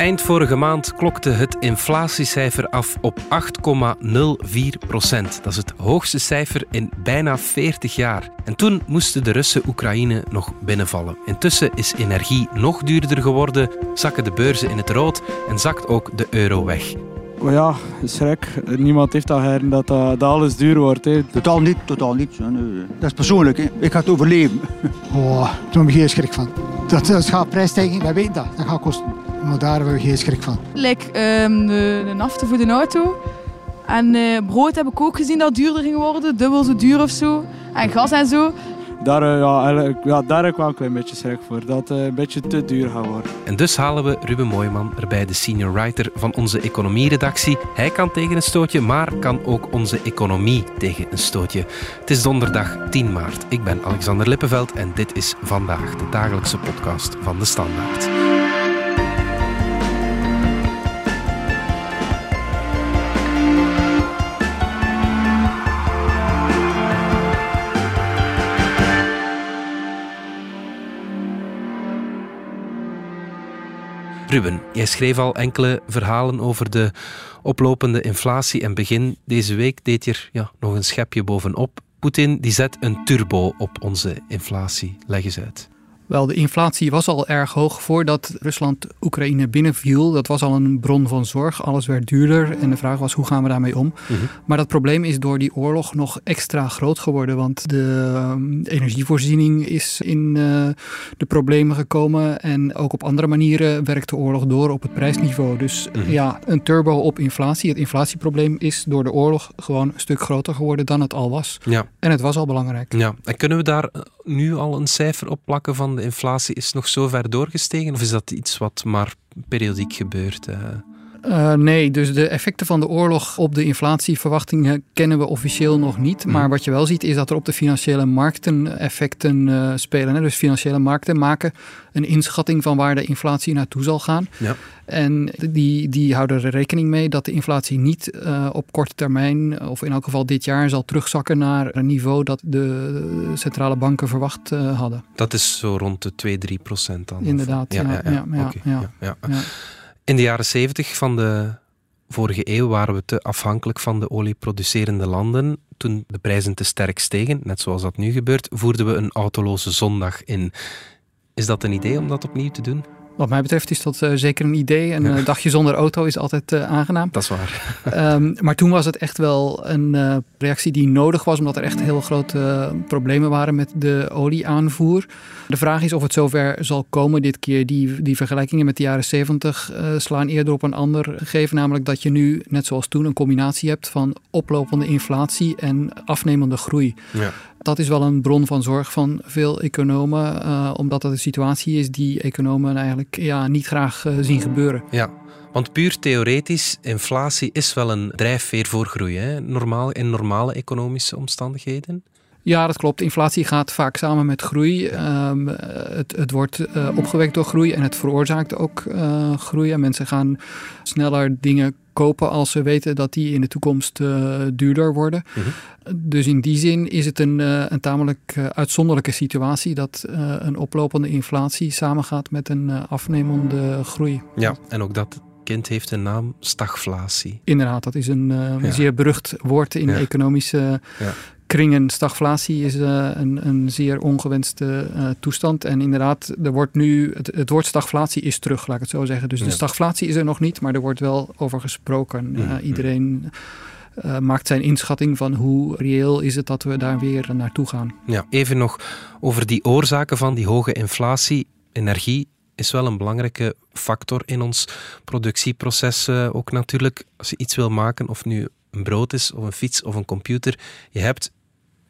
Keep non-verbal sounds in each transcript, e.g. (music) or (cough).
Eind vorige maand klokte het inflatiecijfer af op 8,04 procent. Dat is het hoogste cijfer in bijna 40 jaar. En toen moesten de Russen Oekraïne nog binnenvallen. Intussen is energie nog duurder geworden, zakken de beurzen in het rood en zakt ook de euro weg. Maar ja, schrik. Niemand heeft dat her dat, uh, dat alles duur wordt. Hè. Totaal niet, totaal niet. Dat is persoonlijk. Hè. Ik ga het overleven. Oh, daar heb ik geen schrik van. Dat, dat gaat prijsstijging, wij weten dat. Dat gaat kosten. Maar daar hebben we geen schrik van. Like um, de, de nafte voor de auto. En uh, brood heb ik ook gezien dat duurder ging worden. Dubbel zo duur of zo. En gas en zo. Daar, uh, ja, ja, daar heb ik wel een klein beetje schrik voor. Dat het uh, een beetje te duur gaat worden. En dus halen we Ruben Mooiman erbij, de senior writer van onze economieredactie. Hij kan tegen een stootje, maar kan ook onze economie tegen een stootje. Het is donderdag 10 maart. Ik ben Alexander Lippenveld en dit is Vandaag, de dagelijkse podcast van De Standaard. Ruben, jij schreef al enkele verhalen over de oplopende inflatie en begin deze week deed je er ja, nog een schepje bovenop. Poetin die zet een turbo op onze inflatie. Leg eens uit. Wel, de inflatie was al erg hoog voordat Rusland Oekraïne binnenviel. Dat was al een bron van zorg. Alles werd duurder en de vraag was hoe gaan we daarmee om. Mm -hmm. Maar dat probleem is door die oorlog nog extra groot geworden. Want de um, energievoorziening is in uh, de problemen gekomen. En ook op andere manieren werkt de oorlog door op het prijsniveau. Dus mm -hmm. ja, een turbo op inflatie. Het inflatieprobleem is door de oorlog gewoon een stuk groter geworden dan het al was. Ja. En het was al belangrijk. Ja. En kunnen we daar nu al een cijfer op plakken van de inflatie is nog zo ver doorgestegen? Of is dat iets wat maar periodiek gebeurt? Uh? Uh, nee, dus de effecten van de oorlog op de inflatieverwachtingen kennen we officieel nog niet. Maar wat je wel ziet is dat er op de financiële markten effecten uh, spelen. Hè? Dus financiële markten maken een inschatting van waar de inflatie naartoe zal gaan. Ja. En die, die houden er rekening mee dat de inflatie niet uh, op korte termijn, of in elk geval dit jaar, zal terugzakken naar een niveau dat de centrale banken verwacht hadden. Dat is zo rond de 2, 3 procent dan? Inderdaad, ja. ja, ja, ja, ja, okay. ja, ja. In de jaren 70 van de vorige eeuw waren we te afhankelijk van de olieproducerende landen. Toen de prijzen te sterk stegen, net zoals dat nu gebeurt, voerden we een autoloze zondag in. Is dat een idee om dat opnieuw te doen? Wat mij betreft is dat uh, zeker een idee. Een uh, dagje zonder auto is altijd uh, aangenaam. Dat is waar. um, maar toen was het echt wel een reactie die nodig was, omdat er echt heel grote problemen waren met de olieaanvoer. De vraag is of het zover zal komen dit keer. Die, die vergelijkingen met de jaren 70 slaan eerder op een ander gegeven. Namelijk dat je nu, net zoals toen, een combinatie hebt van oplopende inflatie en afnemende groei. Ja. Dat is wel een bron van zorg van veel economen, uh, omdat dat een situatie is die economen eigenlijk ja, niet graag uh, zien gebeuren. Ja. Want puur theoretisch, inflatie is wel een drijfveer voor groei, hè? Normaal, in normale economische omstandigheden. Ja, dat klopt. Inflatie gaat vaak samen met groei. Um, het, het, wordt uh, opgewekt door groei en het veroorzaakt ook uh, groei. En mensen gaan sneller dingen kopen als ze weten dat die in de toekomst uh, duurder worden. Mhm. Dus in die zin is het een, een tamelijk uitzonderlijke situatie dat een oplopende inflatie samengaat met een afnemende groei. Ja, en ook dat kind heeft een naam, stagflatie. Inderdaad, dat is een, ja. zeer berucht woord in Ja. economische Ja. Kringen. Stagflatie is uh, een, een zeer ongewenste uh, toestand. En inderdaad, er wordt nu, het, het, woord stagflatie is terug, laat ik het zo zeggen. Dus Ja. de stagflatie is er nog niet, maar er wordt wel over gesproken. Uh, Mhm. iedereen maakt zijn inschatting van hoe reëel is het dat we daar weer naartoe gaan. Ja, even nog over die oorzaken van die hoge inflatie. Energie is wel een belangrijke factor in ons productieproces ook natuurlijk. Als je iets wil maken, of nu een brood is, of een fiets, of een computer, je hebt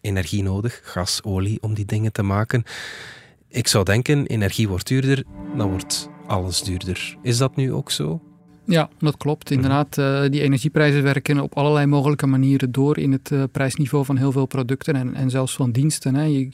energie nodig, gas, olie, om die dingen te maken. Ik zou denken, energie wordt duurder, dan wordt alles duurder. Is dat nu ook zo? Ja, dat klopt. Inderdaad, uh, die energieprijzen werken op allerlei mogelijke manieren door in het uh, prijsniveau van heel veel producten en, en zelfs van diensten. Hè. Je,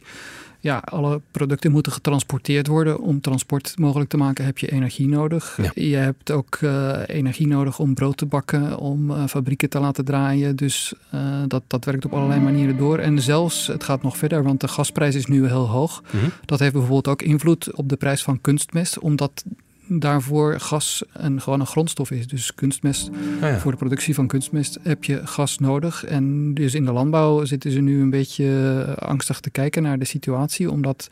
ja, alle producten moeten getransporteerd worden. Om transport mogelijk te maken heb je energie nodig. Ja. Je hebt ook uh, energie nodig om brood te bakken, om uh, fabrieken te laten draaien. Dus uh, dat, dat werkt op allerlei manieren door. En zelfs, het gaat nog verder, want de gasprijs is nu heel hoog. Mhm. Dat heeft bijvoorbeeld ook invloed op de prijs van kunstmest, omdat daarvoor gas een, gewoon een grondstof is. Dus kunstmest, Ah ja. voor de productie van kunstmest heb je gas nodig. En dus in de landbouw zitten ze nu een beetje angstig te kijken naar de situatie, omdat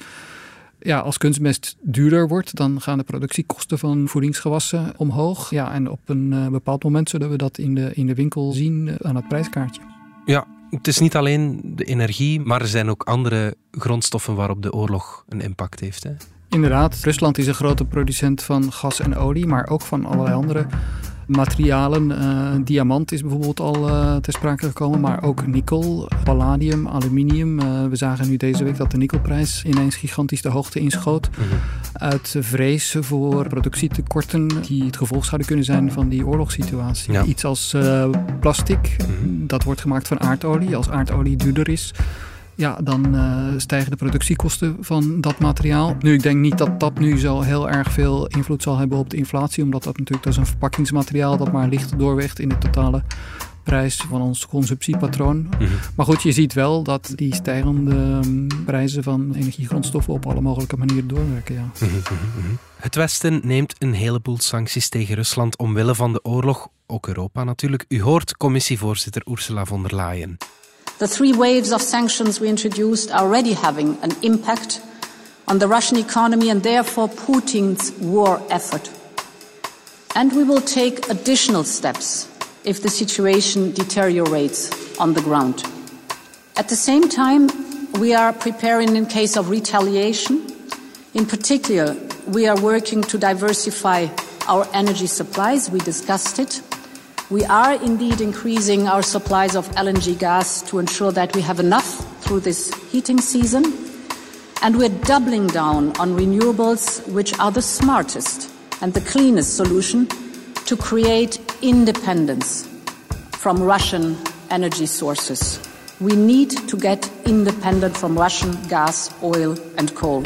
ja, als kunstmest duurder wordt, dan gaan de productiekosten van voedingsgewassen omhoog. Ja, en op een eh, bepaald moment zullen we dat in de, in de winkel zien eh, aan het prijskaartje. Ja, het is niet alleen de energie, maar er zijn ook andere grondstoffen waarop de oorlog een impact heeft. Hè? Inderdaad, Rusland is een grote producent van gas en olie, maar ook van allerlei andere materialen. Eh, diamant is bijvoorbeeld al uh, ter sprake gekomen, maar ook nikkel, palladium, aluminium. Uh, we zagen nu deze week dat de nikkelprijs ineens gigantisch de hoogte inschoot. Mhm. Uit vrees voor productietekorten die het gevolg zouden kunnen zijn van die oorlogssituatie. Ja. Iets als eh, plastic, Mhm. dat wordt gemaakt van aardolie. Als aardolie duurder is, ja, dan eh, stijgen de productiekosten van dat materiaal. Nu, ik denk niet dat dat nu zo heel erg veel invloed zal hebben op de inflatie, omdat dat natuurlijk dat is een verpakkingsmateriaal dat maar licht doorweegt in de totale prijs van ons consumptiepatroon. Mhm. Maar goed, je ziet wel dat die stijgende mm, prijzen van energiegrondstoffen op alle mogelijke manieren doorwerken. Ja. Mhm, mhm. Het Westen neemt een heleboel sancties tegen Rusland omwille van de oorlog, ook Europa natuurlijk. U hoort commissievoorzitter Ursula von der Leyen. The three waves of sanctions we introduced are already having an impact on the Russian economy and therefore Putin's war effort. And we will take additional steps if the situation deteriorates on the ground. At the same time, we are preparing in case of retaliation. In particular, we are working to diversify our energy supplies. We discussed it. We are indeed increasing our supplies of LNG gas to ensure that we have enough through this heating season. And we're doubling down on renewables, which are the smartest and the cleanest solution to create independence from Russian energy sources. We need to get independent from Russian gas, oil, and coal.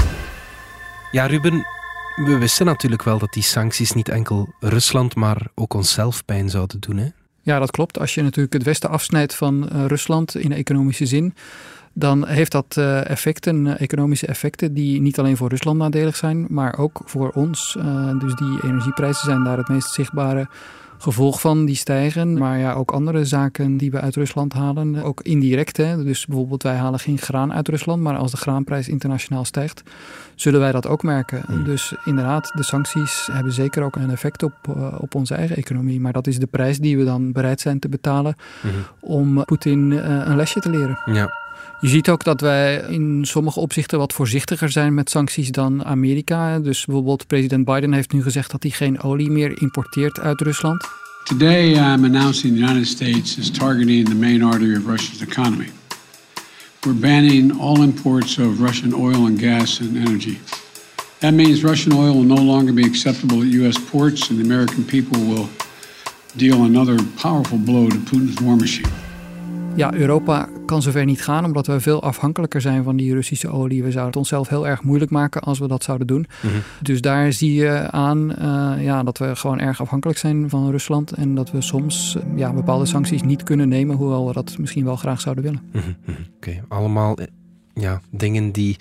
Ja, Ruben, we wisten natuurlijk wel dat die sancties niet enkel Rusland, maar ook onszelf pijn zouden doen. Hè? Ja, dat klopt. Als je natuurlijk het Westen afsnijdt van uh, Rusland in economische zin, dan heeft dat uh, effecten, uh, economische effecten, die niet alleen voor Rusland nadelig zijn, maar ook voor ons. dus die energieprijzen zijn daar het meest zichtbare gevolg van die stijgen. Maar ja, ook andere zaken die we uit Rusland halen, ook indirect. Hè. Dus bijvoorbeeld wij halen geen graan uit Rusland, maar als de graanprijs internationaal stijgt, zullen wij dat ook merken. Hmm. Dus inderdaad, de sancties hebben zeker ook een effect op, uh, op onze eigen economie. Maar dat is de prijs die we dan bereid zijn te betalen mm-hmm. om Poetin uh, een lesje te leren. Ja. Je ziet ook dat wij in sommige opzichten wat voorzichtiger zijn met sancties dan Amerika. Dus bijvoorbeeld president Biden heeft nu gezegd dat hij geen olie meer importeert uit Rusland. Today I'm announcing the United States is targeting the main artery of Russia's economy. We're banning all imports of Russian oil and gas and energy. That means Russian oil will no longer be acceptable at US ports and the American people will deal another powerful blow to Putin's war machine. Ja, Europa kan zover niet gaan omdat we veel afhankelijker zijn van die Russische olie. We zouden het onszelf heel erg moeilijk maken als we dat zouden doen. Mm-hmm. Dus daar zie je aan uh, ja, dat we gewoon erg afhankelijk zijn van Rusland. En dat we soms uh, ja, bepaalde sancties niet kunnen nemen, hoewel we dat misschien wel graag zouden willen. Mm-hmm. Oké, okay. allemaal ja, dingen die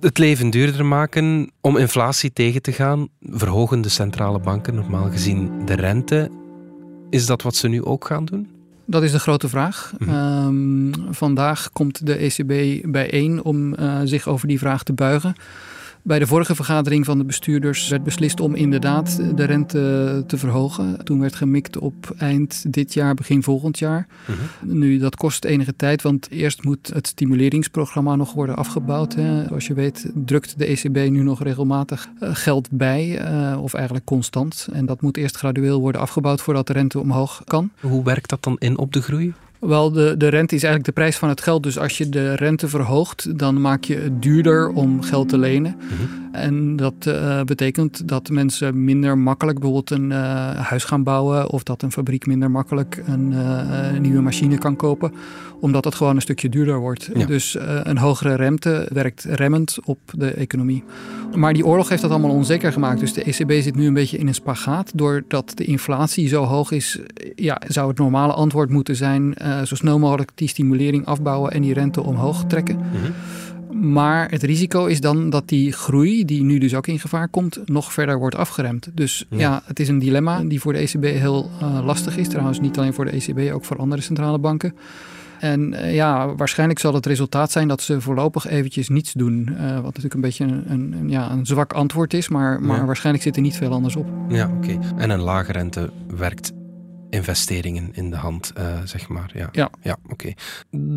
het leven duurder maken. Om inflatie tegen te gaan, verhogen de centrale banken normaal gezien de rente. Is dat wat ze nu ook gaan doen? Dat is de grote vraag. Mhm. Um, vandaag komt de ECB bijeen om uh, zich over die vraag te buigen. Bij de vorige vergadering van de bestuurders werd beslist om inderdaad de rente te verhogen. Toen werd gemikt op eind dit jaar, begin volgend jaar. Mhm. Nu, dat kost enige tijd, want eerst moet het stimuleringsprogramma nog worden afgebouwd. Hè. Zoals je weet drukt de ECB nu nog regelmatig uh, geld bij, uh, of eigenlijk constant. En dat moet eerst gradueel worden afgebouwd voordat de rente omhoog kan. Hoe werkt dat dan in op de groei? Wel, de, de rente is eigenlijk de prijs van het geld. Dus als je de rente verhoogt, dan maak je het duurder om geld te lenen. Mm-hmm. En dat uh, betekent dat mensen minder makkelijk bijvoorbeeld een uh, huis gaan bouwen. Of dat een fabriek minder makkelijk een, uh, een nieuwe machine kan kopen. Omdat het gewoon een stukje duurder wordt. Ja. Dus een hogere rente werkt remmend op de economie. Maar die oorlog heeft dat allemaal onzeker gemaakt. Dus de ECB zit nu een beetje in een spagaat. Doordat de inflatie zo hoog is, ja, zou het normale antwoord moeten zijn... Uh, zo snel mogelijk die stimulering afbouwen en die rente omhoog trekken. Mm-hmm. Maar het risico is dan dat die groei, die nu dus ook in gevaar komt, nog verder wordt afgeremd. Dus ja, het is een dilemma die voor de ECB heel uh, lastig is. Trouwens, niet alleen voor de ECB, ook voor andere centrale banken. En uh, ja, waarschijnlijk zal het resultaat zijn dat ze voorlopig eventjes niets doen. Uh, wat natuurlijk een beetje een, een, ja, een zwak antwoord is, maar, maar ja. waarschijnlijk zit er niet veel anders op. Ja, oké. Okay. En een lage rente werkt investeringen in de hand, uh, zeg maar. Ja, ja. ja oké. Okay.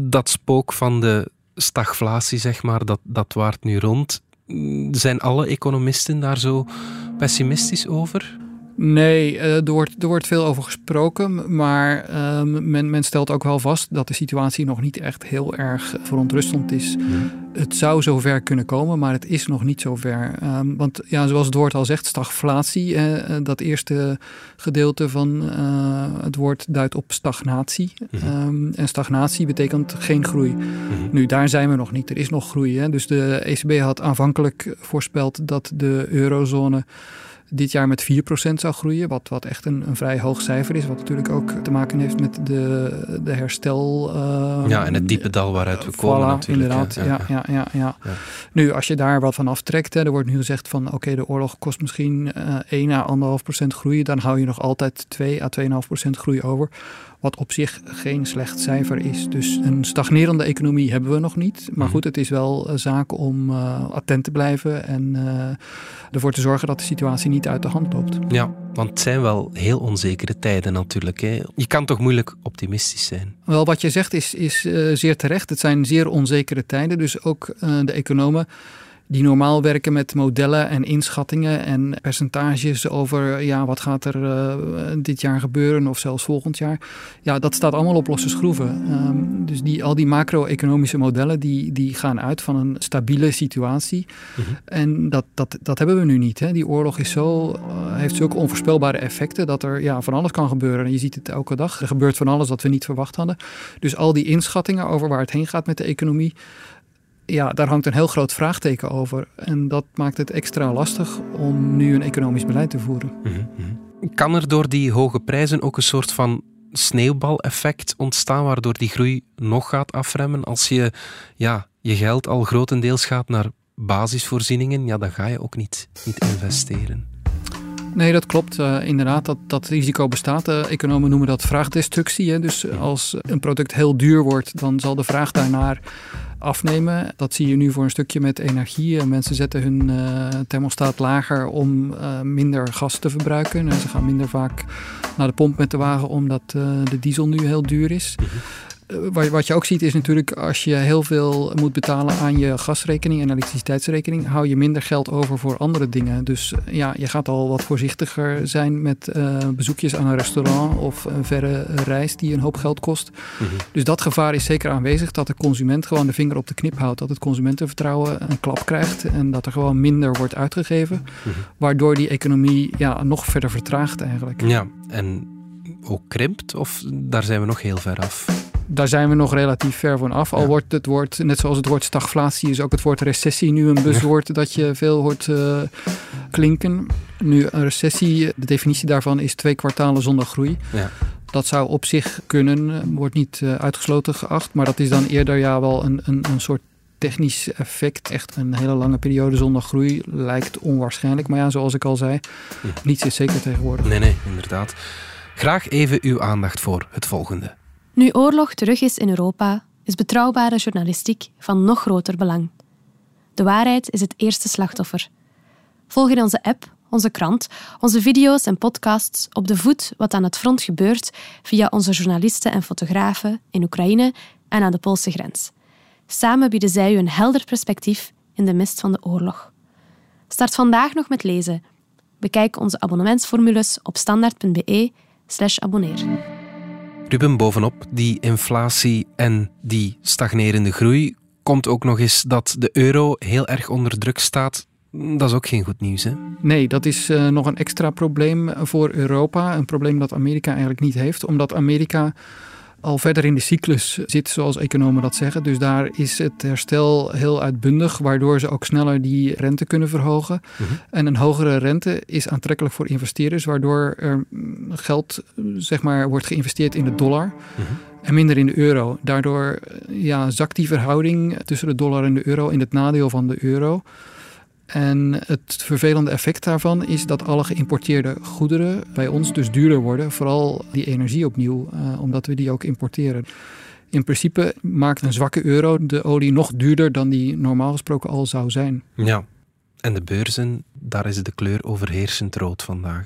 Dat spook van de stagflatie, zeg maar, dat, dat waart nu rond. Zijn alle economisten daar zo pessimistisch over? Nee, er wordt, er wordt veel over gesproken, maar um, men, men, stelt ook wel vast dat de situatie nog niet echt heel erg verontrustend is. Ja. Het zou zover kunnen komen, maar het is nog niet zover. Um, want ja, zoals het woord al zegt, stagflatie, eh, dat eerste gedeelte van het woord duidt op stagnatie. Ja. Um, en stagnatie betekent geen groei. Ja. Nu, daar zijn we nog niet. Er is nog groei. Hè? Dus de ECB had aanvankelijk voorspeld dat de eurozone dit jaar met 4% zou groeien. Wat, wat echt een, een vrij hoog cijfer is. Wat natuurlijk ook te maken heeft met de, de herstel. Uh, ja, en het diepe dal waaruit we komen natuurlijk. Inderdaad, ja, ja, ja. ja, ja. ja. Nu, als je daar wat van aftrekt. Hè, er wordt nu gezegd van oké, okay, de oorlog kost misschien uh, 1 à 1,5% groei. Dan hou je nog altijd 2 à 2,5% groei over. Wat op zich geen slecht cijfer is. Dus een stagnerende economie hebben we nog niet. Maar goed, het is wel zaak om uh, attent te blijven en uh, ervoor te zorgen dat de situatie niet uit de hand loopt. Ja, want het zijn wel heel onzekere tijden natuurlijk. Hè? Je kan toch moeilijk optimistisch zijn? Wel, wat je zegt is, is uh, zeer terecht. Het zijn zeer onzekere tijden. Dus ook de economen die normaal werken met modellen en inschattingen en percentages over ja, wat gaat er uh, dit jaar gebeuren of zelfs volgend jaar. Ja, dat staat allemaal op losse schroeven. Um, dus die, al die macro-economische modellen die, die gaan uit van een stabiele situatie. Mm-hmm. En dat, dat, dat hebben we nu niet. Hè. Die oorlog is zo, uh, heeft zulke onvoorspelbare effecten dat er ja, van alles kan gebeuren. En je ziet het elke dag. Er gebeurt van alles wat we niet verwacht hadden. Dus al die inschattingen over waar het heen gaat met de economie ja, daar hangt een heel groot vraagteken over. En dat maakt het extra lastig om nu een economisch beleid te voeren. Mm-hmm. Kan er door die hoge prijzen ook een soort van sneeuwbaleffect ontstaan, waardoor die groei nog gaat afremmen? Als je ja, je geld al grotendeels gaat naar basisvoorzieningen, ja, dan ga je ook niet, niet investeren. Nee, dat klopt. Uh, inderdaad, dat, dat risico bestaat. Uh, economen noemen dat vraagdestructie. Hè. Dus als een product heel duur wordt, dan zal de vraag daarnaar afnemen. Dat zie je nu voor een stukje met energie. Mensen zetten hun thermostaat lager om minder gas te verbruiken. En ze gaan minder vaak naar de pomp met de wagen omdat de diesel nu heel duur is. Mm-hmm. Wat je ook ziet is natuurlijk als je heel veel moet betalen aan je gasrekening en elektriciteitsrekening, hou je minder geld over voor andere dingen. Dus ja, je gaat al wat voorzichtiger zijn met uh, bezoekjes aan een restaurant of een verre reis die een hoop geld kost. Mm-hmm. Dus dat gevaar is zeker aanwezig dat de consument gewoon de vinger op de knip houdt. Dat het consumentenvertrouwen een klap krijgt en dat er gewoon minder wordt uitgegeven. Mm-hmm. Waardoor die economie ja, nog verder vertraagt eigenlijk. Ja, en ook krimpt of daar zijn we nog heel ver af? Daar zijn we nog relatief ver van af. Al ja. wordt het woord, net zoals het woord stagflatie, is ook het woord recessie nu een buzzwoord ja. dat je veel hoort uh, klinken. Nu, een recessie, de definitie daarvan is twee kwartalen zonder groei. Ja. Dat zou op zich kunnen, wordt niet uh, uitgesloten geacht, maar dat is dan eerder ja wel een, een, een soort technisch effect. Echt een hele lange periode zonder groei lijkt onwaarschijnlijk. Maar ja, zoals ik al zei, niets is zeker tegenwoordig. Nee, nee, inderdaad. Graag even uw aandacht voor het volgende. Nu oorlog terug is in Europa, is betrouwbare journalistiek van nog groter belang. De waarheid is het eerste slachtoffer. Volg in onze app, onze krant, onze video's en podcasts op de voet wat aan het front gebeurt via onze journalisten en fotografen in Oekraïne en aan de Poolse grens. Samen bieden zij u een helder perspectief in de mist van de oorlog. Start vandaag nog met lezen. Bekijk onze abonnementsformules op standaard.be/slash abonneer. Ruben, bovenop die inflatie en die stagnerende groei komt ook nog eens dat de euro heel erg onder druk staat. Dat is ook geen goed nieuws, hè? Nee, dat is uh, nog een extra probleem voor Europa. Een probleem dat Amerika eigenlijk niet heeft, omdat Amerika al verder in de cyclus zit, zoals economen dat zeggen. Dus daar is het herstel heel uitbundig, waardoor ze ook sneller die rente kunnen verhogen. Mhm. En een hogere rente is aantrekkelijk voor investeerders, waardoor er geld zeg maar, wordt geïnvesteerd in de dollar. Mhm. En minder in de euro. Daardoor ja, zakt die verhouding tussen de dollar en de euro in het nadeel van de euro. En het vervelende effect daarvan is dat alle geïmporteerde goederen bij ons dus duurder worden. Vooral die energie opnieuw, uh, omdat we die ook importeren. In principe maakt een zwakke euro de olie nog duurder dan die normaal gesproken al zou zijn. Ja, en de beurzen, daar is de kleur overheersend rood vandaag.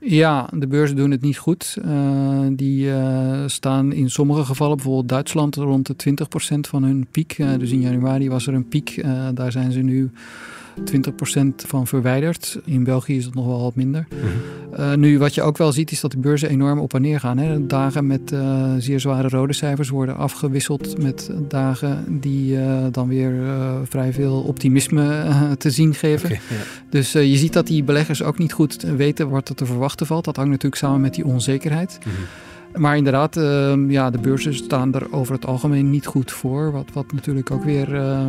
Ja, de beurzen doen het niet goed. Uh, die uh, staan in sommige gevallen, bijvoorbeeld Duitsland, rond de 20% van hun piek. Uh, dus in januari was er een piek. daar zijn ze nu 20% van verwijderd. In België is het nog wel wat minder. Mhm. uh, nu, wat je ook wel ziet, is dat de beurzen enorm op en neer gaan. Hè. Dagen met uh, zeer zware rode cijfers worden afgewisseld met dagen die uh, dan weer vrij veel optimisme te zien geven. Okay, ja. Dus je ziet dat die beleggers ook niet goed weten wat er te verwachten valt. Dat hangt natuurlijk samen met die onzekerheid. Mm -hmm. Maar inderdaad, uh, ja, de beurzen staan er over het algemeen niet goed voor. Wat, wat natuurlijk ook weer uh,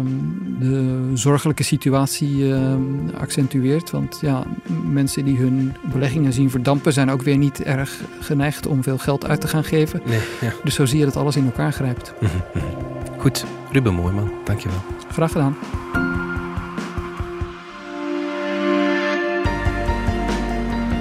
de zorgelijke situatie uh, accentueert. Want ja, mensen die hun beleggingen zien verdampen... zijn ook weer niet erg geneigd om veel geld uit te gaan geven. Nee, ja. Dus zo zie je dat alles in elkaar grijpt. (laughs) Goed, Ruben Mooijman, dankjewel. Graag gedaan.